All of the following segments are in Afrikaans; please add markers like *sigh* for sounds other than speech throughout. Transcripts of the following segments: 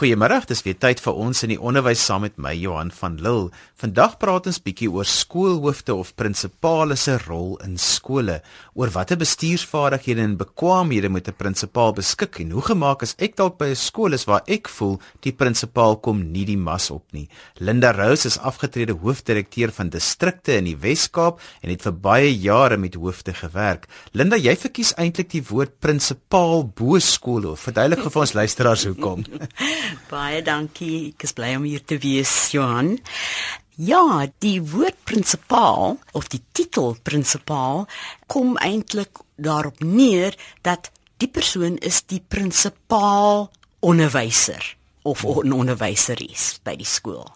Goeiemôre, dis weer tyd vir ons in die onderwys saam met my Johan van Lille. Vandag praat ons bietjie oor skoolhoofde of prinsipale se rol in skole, oor watter bestuursvaardighede en bekwaamhede moet 'n prinsipaal beskik en hoe gemaak as ek dalk by 'n skool is waar ek voel die prinsipaal kom nie die mas op nie. Linda Rose is afgetrede hoofdirekteur van distrikte in die Wes-Kaap en het vir baie jare met hoofde gewerk. Linda, jy verkies eintlik die woord prinsipaal bo skool. Verduidelik vir ons luisteraars hoekom. *laughs* Baie dankie. Ek is bly om hier te wees, Johan. Ja, die woord prinsipaal of die titel prinsipaal kom eintlik daarop neer dat die persoon is die prinsipaal onderwyser of 'n onderwyseres by die skool.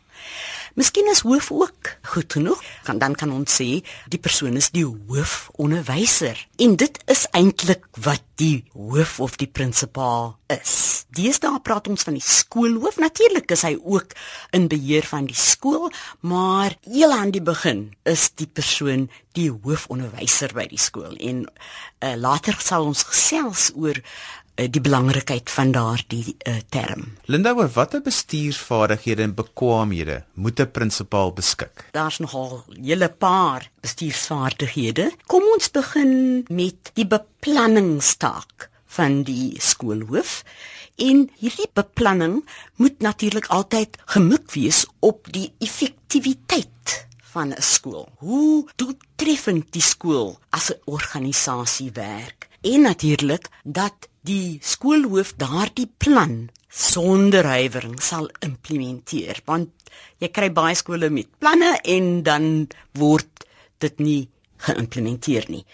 Miskien is hoof ook goed genoeg. Kan dan kan ons sê die persoon is die hoofonderwyser. En dit is eintlik wat die hoof of die prinsipaal is. Deesdae praat ons van die skoolhoof. Natuurlik is hy ook in beheer van die skool, maar heel aan die begin is die persoon die hoofonderwyser by die skool. En uh, later sal ons gesels oor Eh, die belangrikheid van daardie uh, term. Linda, oor watter bestuursvaardighede en bekwaamhede moet 'n prinsipaal beskik? Daar's nogal 'n hele paar bestuursvaardighede. Kom ons begin met die beplanningstaak van die skoolhoof. En hierdie beplanning moet natuurlik altyd gemik wees op die effektiwiteit van 'n skool. Hoe doeltreffend die skool as 'n organisasie werk en natuurlik dat die skoolhoof daardie plan sonder huiwering sal implementeer want jy kry baie skole met planne en dan word dit nie geïmplementeer nie.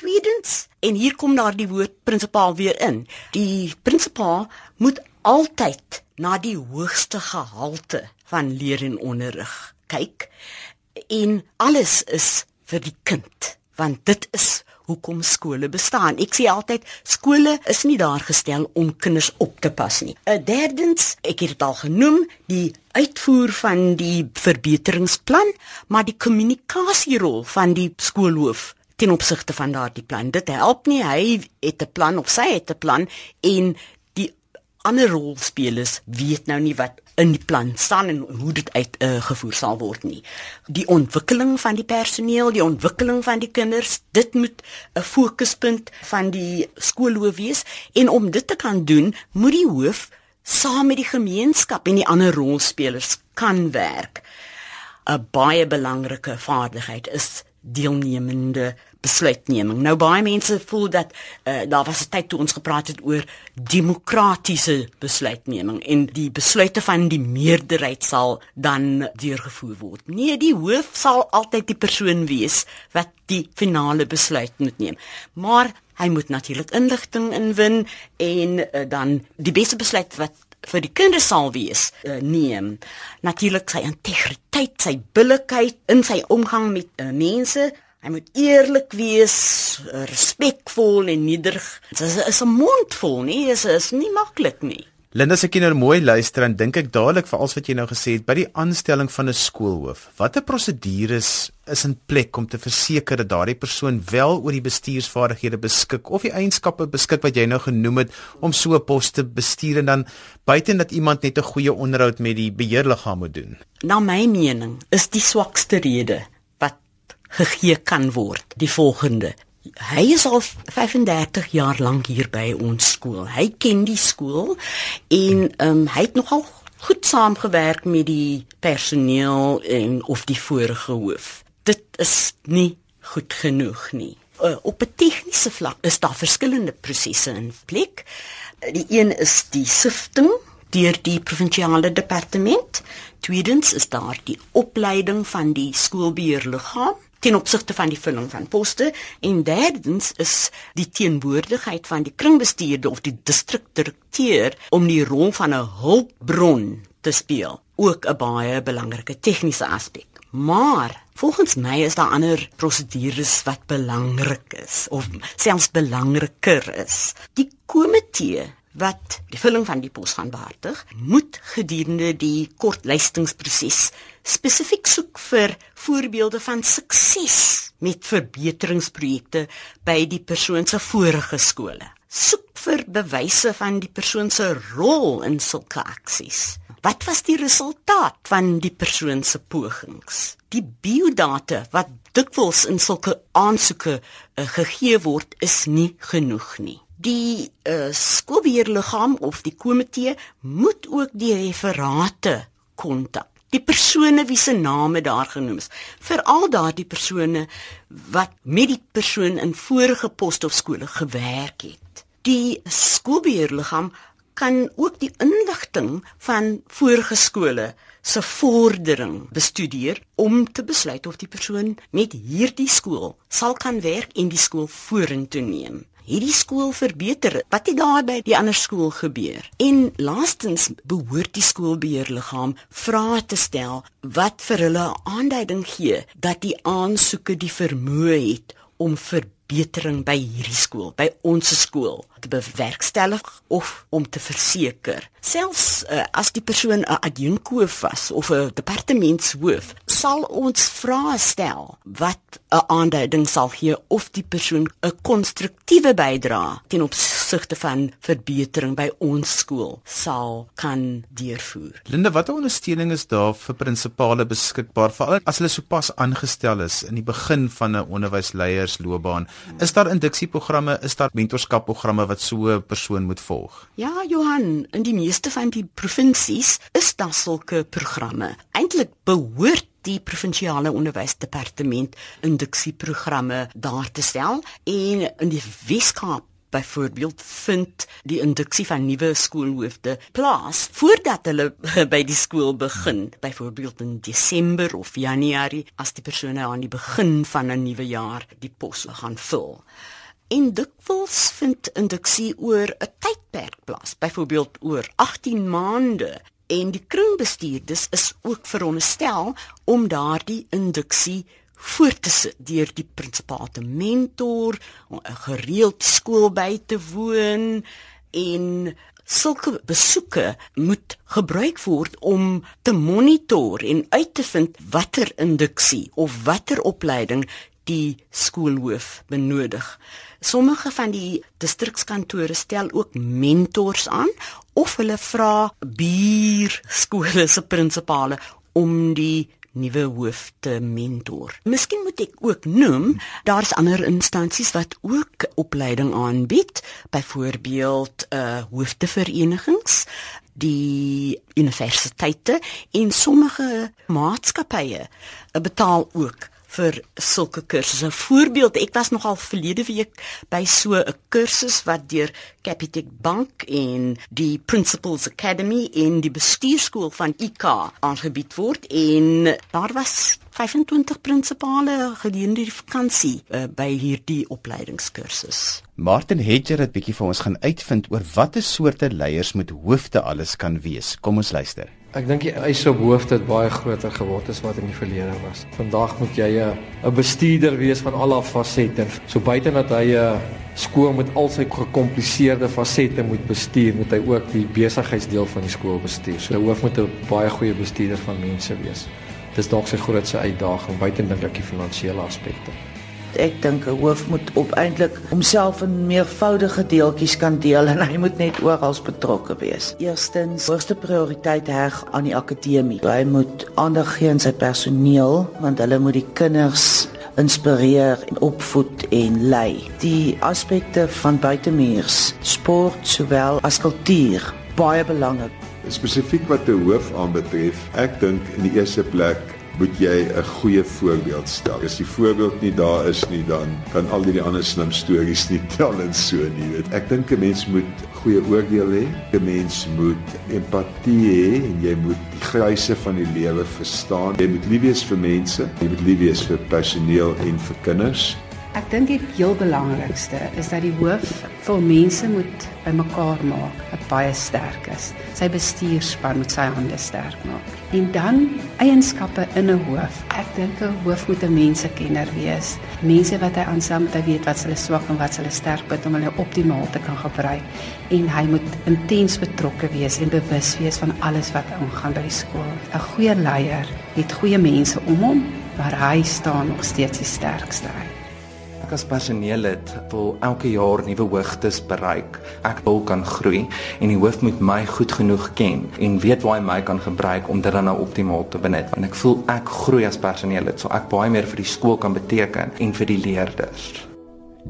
Tweedens en hier kom daar die woord prinsipaal weer in. Die prinsipaal moet altyd na die hoogste gehalte van leer en onderrig kyk en alles is vir die kind want dit is hoekom skole bestaan. Ek sê altyd skole is nie daar gestel om kinders op te pas nie. 'n Derdens, ek het dit al genoem, die uitvoer van die verbeteringsplan, maar die kommunikasierol van die skoolhoof ten opsigte van daardie plan. Dit help nie hy het 'n plan of sy het 'n plan en die ander rolspelers weet nou nie wat in die plan staan en hoe dit uitgevoer uh, sal word nie. Die ontwikkeling van die personeel, die ontwikkeling van die kinders, dit moet 'n fokuspunt van die skoolhoof wees en om dit te kan doen, moet die hoof saam met die gemeenskap en die ander rolspelers kan werk. 'n Baie belangrike vaardigheid is deelnemende besluitneming. Nou baie mense voel dat uh, daar was 'n tyd toe ons gepraat het oor demokratiese besluitneming en die besluite van die meerderheid sal dan deurgevoer word. Nee, die hoof sal altyd die persoon wees wat die finale besluit moet neem. Maar hy moet natuurlik inligting inwin en uh, dan die beste besluit wat vir die kinders sal wees uh, neem natuurlik sy integriteit sy billikheid in sy omgang met uh, mense. Hy moet eerlik wees respekvol en nederig. Dit is, 'n mond vol nie is is nie maklik nie Linda se kinders mooi luister en dink ek dadelik vir alles wat jy nou gesê het by die aanstelling van 'n skoolhoof. Watter prosedures is in plek om te verseker dat daardie persoon wel oor die bestuursvaardighede beskik of die eienskappe beskik wat jy nou genoem het om so 'n pos te bestuur en dan buite dat iemand net 'n goeie onderhoud met die beheerliggaam moet doen? Na my mening is die swakste rede wat gegee kan word die volgende: Hy is al 35 jaar lank hier by ons skool. Hy ken die skool en ehm um, hy het nogal goed saamgewerk met die personeel en of die vorige hoof. Dit is nie goed genoeg nie. Uh, op 'n tegniese vlak is daar verskillende prosesse in plek. Die een is die sifting deur die provinsiale departement. Tweedens is daar die opleiding van die skoolbeheerliggaam ten opsigte van die vulling van poste. En derdens is die teenwoordigheid van die kringbestuurder of die distrikdirekteur om die rol van 'n hulpbron te speel ook 'n baie belangrike tegniese aspek. Maar volgens my is daar ander prosedures wat belangrik is of selfs belangriker is. Die komitee wat die vulling van die pos gaan behartig, moet gedurende die kortlystingsproses spesifiek soek vir voorbeelde van sukses met verbeteringsprojekte by die persoon se vorige skole. soek vir bewyse van die persoon se rol in sulke aksies. Wat was die resultaat van die persoon se pogings? Die biodata wat dikwels in sulke aansoeke uh, gegee word, is nie genoeg nie. Die uh, skoolbeheerliggaam of die komitee moet ook die referate kontak. Die persone wie se name daar genoem is, veral daardie persone wat met die persoon in vorige poste of skole gewerk het. Die skoolbeheerliggaam kan ook die inligting van vorige skole se vordering bestudeer om te besluit of die persoon met hierdie skool sal kan werk en die skool vorentoe neem. Hierdie skool verbeter wat het daar by die ander skool gebeur? En laastens behoort die skoolbeheerliggaam vrae te stel wat vir hulle aanduiding gee dat die aansoeke die vermoë het om verbetering by hierdie skool, by ons skool te bewerkstellig of om te verseker. Selfs uh, as die persoon 'n adjunkhoof was of 'n departementshoof, sal ons vrae stel wat 'n aanduiding sal gee of die persoon 'n konstruktiewe bydrae ten opsigte van verbetering by ons skool sal kan deurvoer. Linda, watter ondersteuning is daar vir prinsipale beskikbaar veral as hulle sopas aangestel is in die begin van 'n onderwysleiersloopbaan? Is daar induksieprogramme, is daar mentorskapprogramme wat so 'n persoon moet volg? Ja, Johan, in die meeste van die provinsies is daar sulke programme. Eintlik behoort die provinsiale onderwysdepartement induksieprogramme daar te stel en in die Weskaap byvoorbeeld vind die induksie van nuwe skoolhoofde plaas voordat hulle *laughs* by die skool begin byvoorbeeld in Desember of Januarie as die persone aan die begin van 'n nuwe jaar die pos gaan vul en dikwels vind induksie oor 'n tydperk plaas, byvoorbeeld oor 18 maande. En die kringbestuurders is ook veronderstel om daardie induksie voort te sit deur die prinsipaal te mentor, 'n gereelde skool by te woon en sulke besoeke moet gebruik word om te monitor en uit te vind watter induksie of watter opleiding die skoolhoof benodig. Sommige van die distrikskantore stel ook mentors aan of hulle vra buur skole se prinsipale om die nuwe hoof te mentor. Miskien moet ek ook noem, daar's ander instansies wat ook opleiding aanbied, byvoorbeeld uh hoofdeverenigings, die universiteite en sommige maatskappye betaal ook vir sulke kursusse. 'n Voorbeeld, ek was nogal verlede week by so 'n kursus wat deur Capitec Bank en die Principals Academy in die bestuurskool van IK aangebied word en daar was 25 prinsipale gedurende die vakansie uh, by hierdie opleidingskursus. Martin Hedger het bietjie vir ons gaan uitvind oor watter soorte leiers moet hoofde alles kan wees. Kom ons luister. Ek dink die eise op hoofde het baie groter geword as wat in die verlede was. Vandag moet jy 'n 'n bestuurder wees van al haar fasette. So buite dat hy 'n skool met al sy gekompliseerde fasette moet bestuur, moet hy ook die besigheidsdeel van die skool bestuur. So 'n hoof moet 'n baie goeie bestuurder van mense wees. Dis dalk sy grootste uitdaging buite dink ek die finansiële aspekte. Ek dink 'n hoof moet op eintlik homself in meervoudige deeltjies kan deel en hy moet net oral betrokke wees. Eerstens, hoogste prioriteit heg aan die akademie. Hy moet aandag gee aan sy personeel want hulle moet die kinders inspireer en opvoed en lei. Die aspekte van buitemuurs, sport sowel as kultuur, baie belangrik. Spesifiek wat die hoof aanbetref, ek dink in die eerste plek moet jy 'n goeie voorbeeld stel. As die voorbeeld nie daar is nie, dan kan al die ander slim stories nie tel en so nie, weet. Ek dink 'n mens moet goeie oordeel hê. 'n Mens moet empatie hê en jy moet die gryse van die lewe verstaan. Jy moet lief wees vir mense, jy moet lief wees vir personeel en vir kinders. Ek dink die heel belangrikste is dat die hoof vir mense moet bymekaar maak wat baie sterk is. Sy bestuurspan moet sy hande sterk maak. En dan eienskappe in 'n hoof. Ek dink 'n hoof moet 'n mensekenner wees. Mense wat hy aansam moet weet wat hulle swak en wat hulle sterk punt om hulle optimaal te kan gebruik. En hy moet intens betrokke wees en bewus wees van alles wat aangaan by die skool. 'n Goeie leier het goeie mense om hom, maar hy staan nog steeds die sterkste uit. Ek as personeellid wil elke jaar nuwe hoogtes bereik. Ek wil kan groei en die hoof moet my goed genoeg ken en weet waar hy my kan gebruik om dit dan nou optimaal te benut. Want ek voel ek groei as personeellid, so ek baie meer vir die skool kan beteken en vir die leerders.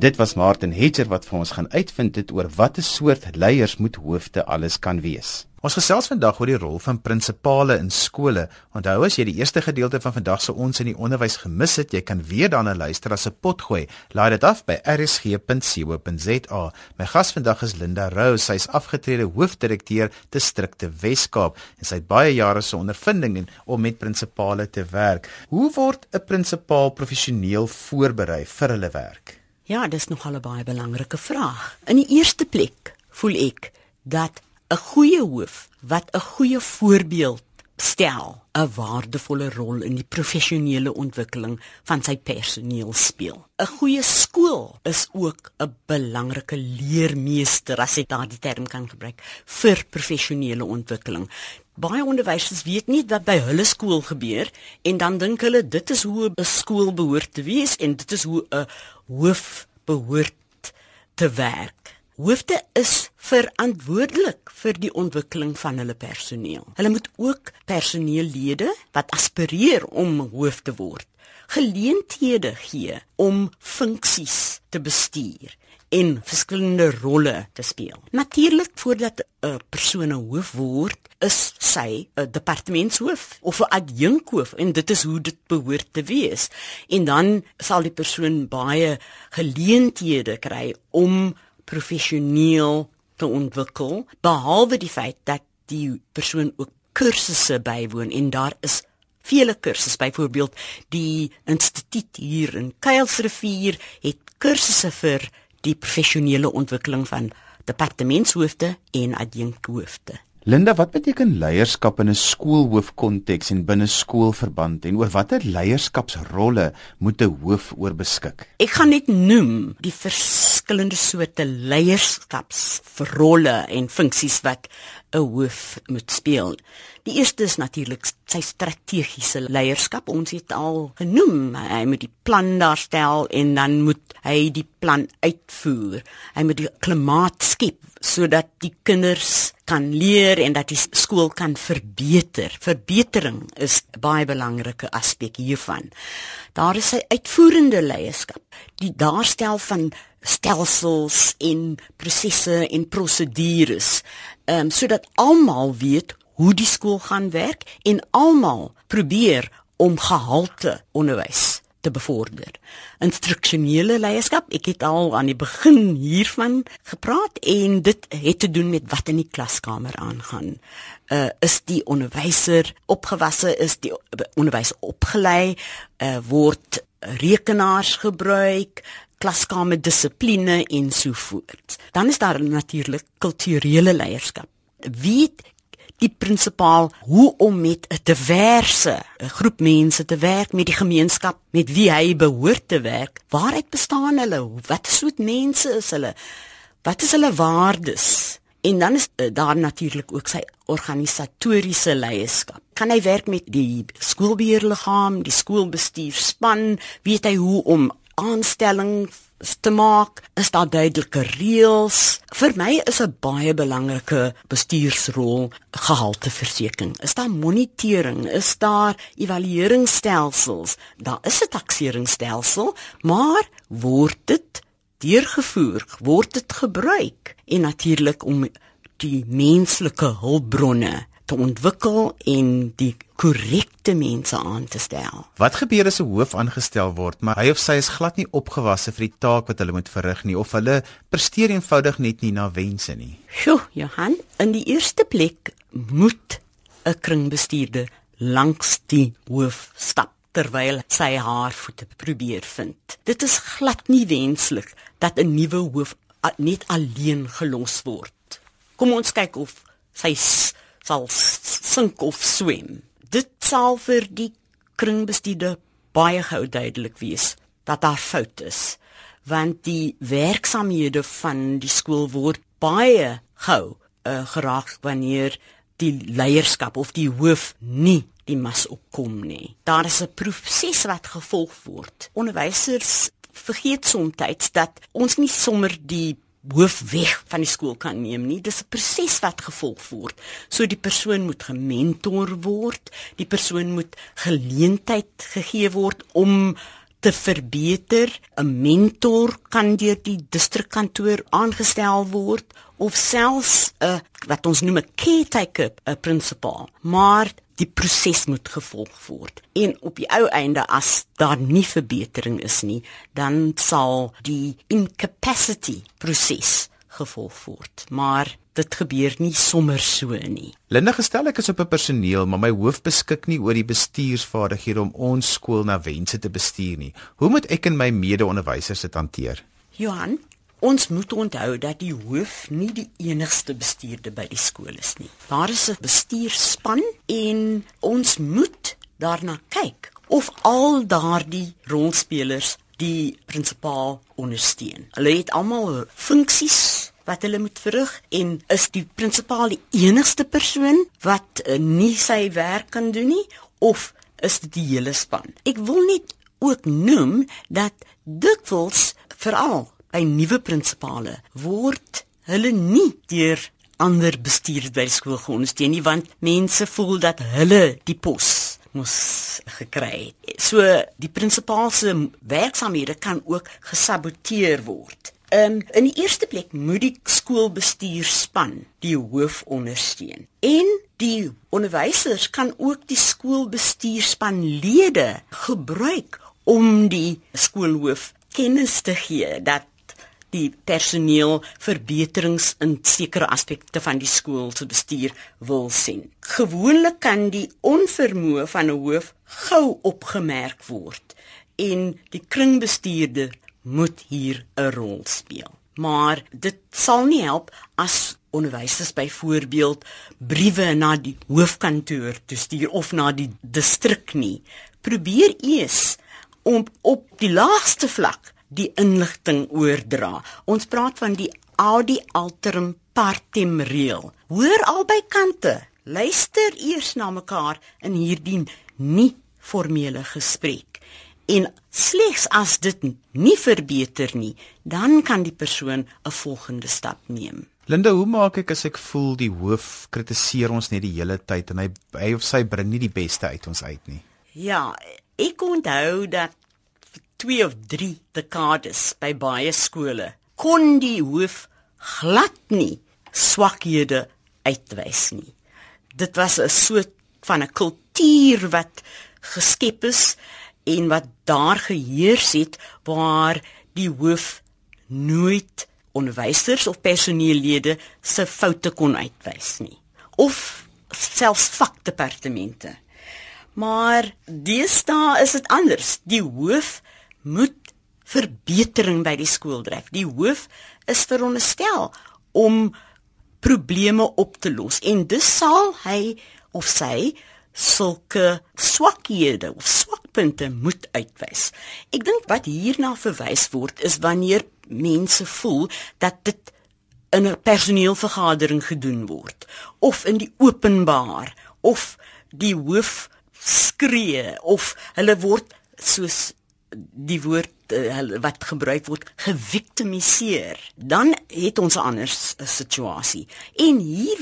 Dit was Martin Hetcher wat vir ons gaan uitvind het oor watter soort leiers moet hoofde alles kan wees. Ons gesels vandag oor die rol van prinsipale in skole. Onthou as jy die eerste gedeelte van vandag se ons in die onderwys gemis het, jy kan weer daarna luister as 'n potgooi. Laai dit af by rsg.co.za. My gas vandag is Linda Rose. Sy is afgetrede hoofdirekteur distrikte Wes-Kaap en sy het baie jare se ondervinding in om met prinsipale te werk. Hoe word 'n prinsipaal professioneel voorberei vir hulle werk? Ja, dis nog 'n baie belangrike vraag. In die eerste plek voel ek dat 'n goeie hoof wat 'n goeie voorbeeld stel, 'n waardevolle rol in die professionele ontwikkeling van sy personeel speel. 'n Goeie skool is ook 'n belangrike leermeester as ek daardie term kan gebruik vir professionele ontwikkeling. Baie onderwysers weet nie wat by hulle skool gebeur en dan dink hulle dit is hoe 'n skool behoort te wees en dit is hoe 'n hoof behoort te werk. Hoofde is verantwoordelik vir die ontwikkeling van hulle personeel. Hulle moet ook personeellede wat aspireer om hoof te word, geleenthede gee om funksies te bestuur en verskillende rolle te speel. Natuurlik voordat 'n persoon 'n hoof word, is sy 'n departementshoof of 'n adjunkhoof en dit is hoe dit behoort te wees. En dan sal die persoon baie geleenthede kry om professioneel te ontwikkel behalwe die feit dat die persoon ook kursusse bywoon en daar is vele kursusse. Byvoorbeeld die instituut hier in Kuilsrivier het kursusse vir die professionele ontwikkeling van departementshoofde en adjunkhoofde Linda, wat beteken leierskap in 'n skoolhoofkonteks en binne skoolverband en oor watter leierskapsrolle moet 'n hoof oorbeskik? Ek gaan net noem die verskillende soorte leierskapsrolle en funksies wat 'n hoof moet speel. Die eerste is natuurlik sy strategiese leierskap. Ons het al genoem, hy moet die plan daarstel en dan moet hy die plan uitvoer. Hy moet die klimaat skep sodat die kinders kan leer en dat die skool kan verbeter. Verbetering is 'n baie belangrike aspek hiervan. Daar is sy uitvoerende leierskap, die daarstel van stelsels en prosesse en prosedures, ehm um, sodat almal weet hoe die skool gaan werk en almal probeer om gehalte onderwys te bevorder. Instruksionele leierskap, ek het al aan die begin hiervan gepraat en dit het te doen met wat in die klaskamer aangaan. Uh is die onderwyser opgewasse, is die onderwys opgelei, uh word rekenaars gebruik, klaskamer dissipline en so voort. Dan is daar natuurlik kulturele leierskap. Wie die prinsipaal hoe om met 'n diverse groep mense te werk met die gemeenskap met wie hy behoort te werk. Waaruit bestaan hulle? Wat soort mense is hulle? Wat is hulle waardes? En dan is uh, daar natuurlik ook sy organisatoriese leierskap. Kan hy werk met die skoolbeheerliggaam, die skoolbestuurspan, weet hy hoe om aanstelling te maak, is daar duidelike reëls. Vir my is 'n baie belangrike bestuursrol gehalteversekering. Is daar monitering? Is daar evalueringsstelsels? Daar is 'n takseringsstelsel, maar word dit deurgevoer? Word dit gebruik? En natuurlik om die menslike hulpbronne te ontwikkel en die korrekte mense aan te stel. Wat gebeur as 'n hoof aangestel word, maar hy of sy is glad nie opgewasse vir die taak wat hulle moet verrig nie of hulle presteer eenvoudig net nie na wense nie? Sjoe, Johan, in die eerste plek moet 'n kringbestuurder langs die hoof stap terwyl sy haar voete probeer vind. Dit is glad nie wenslik dat 'n nuwe hoof net alleen gelos word. Kom ons kyk of sy sal sink of swem. Dit sal vir die kringbestuurder baie gou duidelik wees dat daar fout is, want die werksamehede van die skool word baie gou uh, geraak wanneer die leierskap of die hoof nie die mas opkom nie. Daar is 'n proses wat gevolg word. Onderwysers vergeet soms dat ons nie sommer die hoof weg van die skool kan neem nie. Dis 'n proses wat gevolg word. So die persoon moet gementor word, die persoon moet geleentheid gegee word om te verbeter. 'n Mentor kan deur die distrikkantoor aangestel word of selfs 'n wat ons noem 'n caretaker, 'n principal. Maar die proses moet gevolg word. En op die ou einde as daar nie verbetering is nie, dan sal die incapacity proses gevolg word. Maar dit gebeur nie sommer so nie. Linda gestel ek is op 'n personeel, maar my hoof beskik nie oor die bestuursvaardighede om ons skool na wense te bestuur nie. Hoe moet ek en my mede-onderwysers dit hanteer? Johan, Ons moet onthou dat die hoof nie die enigste bestuurder by die skool is nie. Daar is 'n bestuurspan en ons moet daarna kyk of al daardie rolspelers die prinsipaal ondersteun. Hulle het almal funksies wat hulle moet verrig en is die prinsipaal die enigste persoon wat uh, nie sy werk kan doen nie of is dit die hele span? Ek wil net ook noem dat dikwels veral by nuwe prinsipale word hulle nie deur ander bestuurders by skool geondersteun nie want mense voel dat hulle die pos moes gekry het. So die prinsipaal se werksamehede kan ook gesaboteer word. Um, in die eerste plek moet die skoolbestuurspan die hoof ondersteun. En die onderwysers kan ook die skoolbestuurspanlede gebruik om die skoolhoof kennis te gee dat die personeel verbeterings in sekere aspekte van die skool se bestuur wil sien. Gewoonlik kan die onvermoë van 'n hoof gou opgemerk word en die kringbestuurder moet hier 'n rol speel. Maar dit sal nie help as onderwysers byvoorbeeld briewe na die hoofkantoor toe stuur of na die distrik nie. Probeer eers om op die laagste vlak die inligting oordra. Ons praat van die audi alterum partem reël. Hoor albei kante. Luister eers na mekaar in hierdie nie formele gesprek. En slegs as dit nie verbeter nie, dan kan die persoon 'n volgende stap neem. Linda, hoe maak ek as ek voel die hoof kritiseer ons net die hele tyd en hy hy of sy bring nie die beste uit ons uit nie? Ja, ek onthou dat 2 of 3 dekades by baie skole kon die hoof glad nie swakhede uitwys nie. Dit was 'n soort van 'n kultuur wat geskep is en wat daar geheers het waar die hoof nooit onderwysers of personeellede se foute kon uitwys nie of selfs vakdepartemente. Maar deesdae is dit anders. Die hoof moet verbetering by die skool dryf. Die hoof is veronderstel om probleme op te los en dis sal hy of sy sulke swakhede of swakpunte moet uitwys. Ek dink wat hierna verwys word is wanneer mense voel dat dit in 'n personeelvergadering gedoen word of in die openbaar of die hoof skree of hulle word soos die woord uh, wat gebruik word geviktimiseer dan het ons 'n ander situasie. En hier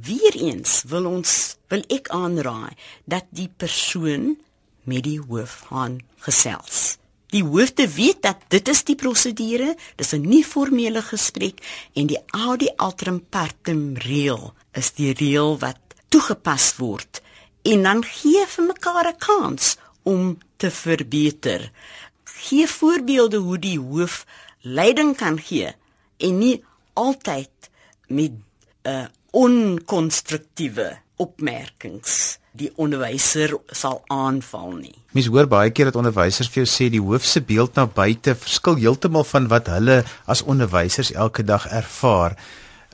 weer eens wil ons wil ek aanraai dat die persoon met die hoof gaan gesels. Die hoof te weet dat dit is die prosedure dis 'n nie formele gesprek en die audi alterum partem reël is die reël wat toegepas word. En dan gee vir mekaar 'n kans om te verbeter. Gee voorbeelde hoe die hoof leiding kan gee en nie altyd met 'n uh, onkonstruktiewe opmerkings die onderwyser sal aanval nie. Mens hoor baie keer dat onderwysers vir jou sê die hoof se beeld na buite verskil heeltemal van wat hulle as onderwysers elke dag ervaar.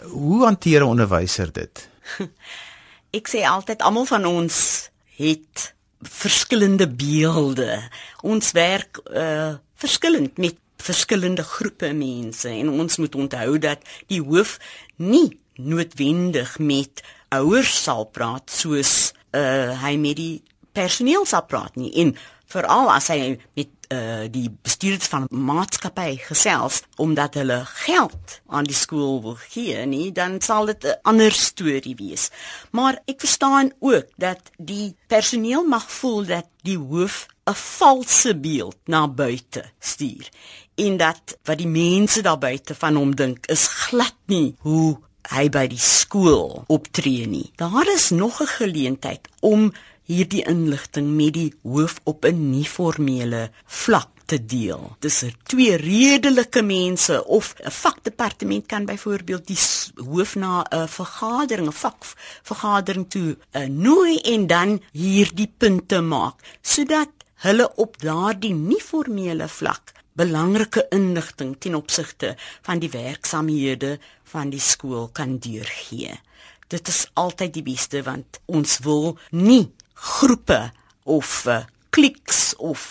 Hoe hanteer 'n onderwyser dit? *laughs* Ek sê altyd almal van ons het verskillende beelde. Ons werk uh verskillend met verskillende groepe mense en ons moet onthou dat die hoof nie noodwendig met ouers sal praat soos uh hy met die personeel sal praat nie en veral as hy met uh, die bestuurders van maatskappy gesels omdat hulle geld aan die skool wil gee nie dan sal dit 'n ander storie wees maar ek verstaan ook dat die personeel mag voel dat die hoof 'n valse beeld na buite stuur en dat wat die mense daar buite van hom dink is glad nie hoe hy by die skool optree nie. Daar is nog 'n geleentheid om hierdie inligting met die hoof op 'n nie formele vlak te deel. Dis twee redelike mense of 'n vakdepartement kan byvoorbeeld die hoof na 'n vergadering, 'n vakvergadering toe uh, nooi en dan hierdie punte maak sodat hulle op daardie nie formele vlak belangrike inligting ten opsigte van die werksamehede van die skool kan deurgee. Dit is altyd die beste want ons wil nie groepe of uh, kliks of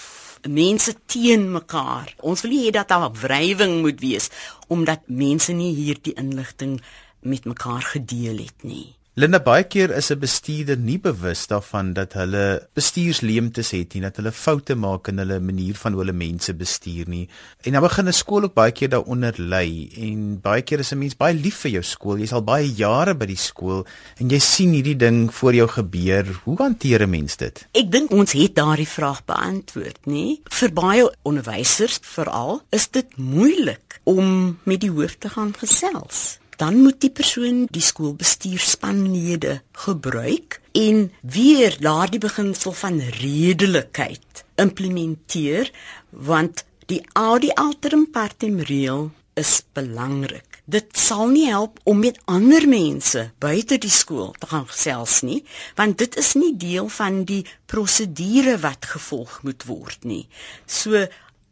mense teen mekaar. Ons wil nie hê dat daar wrywing moet wees omdat mense nie hierdie inligting met mekaar gedeel het nie. Linda baie keer is 'n bestuurder nie bewus daarvan dat hulle bestuursleemtes het nie, dat hulle foute maak in hulle manier van hoe hulle mense bestuur nie. En dan begin 'n skool ook baie keer daaronder ly en baie keer is 'n mens baie lief vir jou skool. Jy's al baie jare by die skool en jy sien hierdie ding voor jou gebeur. Hoe hanteer 'n mens dit? Ek dink ons het daardie vraag beantwoord, nê? Vir baie onderwysers veral is dit moeilik om met die hoof te gaan gesels dan moet die persoon die skoolbestuurspanlede gebruik en weer daardie beginsel van redelikheid implementeer want die audi alterum partem reël is belangrik. Dit sal nie help om met ander mense buite die skool te gaan gesels nie, want dit is nie deel van die prosedure wat gevolg moet word nie. So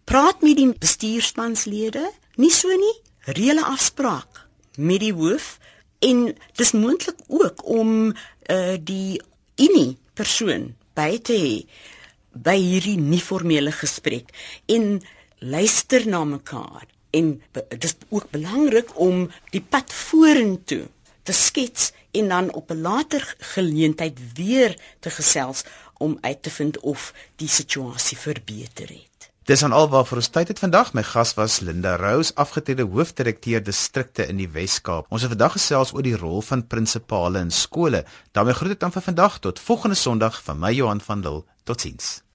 praat met die bestuurspanslede, nie so nie, reële afspraak met die hoof en dis moontlik ook om uh die unie persoon by te hê by hierdie nie formele gesprek en luister na mekaar en dit is ook belangrik om die pad vorentoe te skets en dan op 'n later geleentheid weer te gesels om uit te vind of die situasie verbeter het. Dis aan alwaar ons tyd het vandag. My gas was Linda Rose, afgetrede hoofdirekteur distrikte in die Wes-Kaap. Ons het vandag gesels oor die rol van prinsipale in skole. daarmee groet ek dan vir vandag tot volgende Sondag van my Johan van Dil. Totsiens.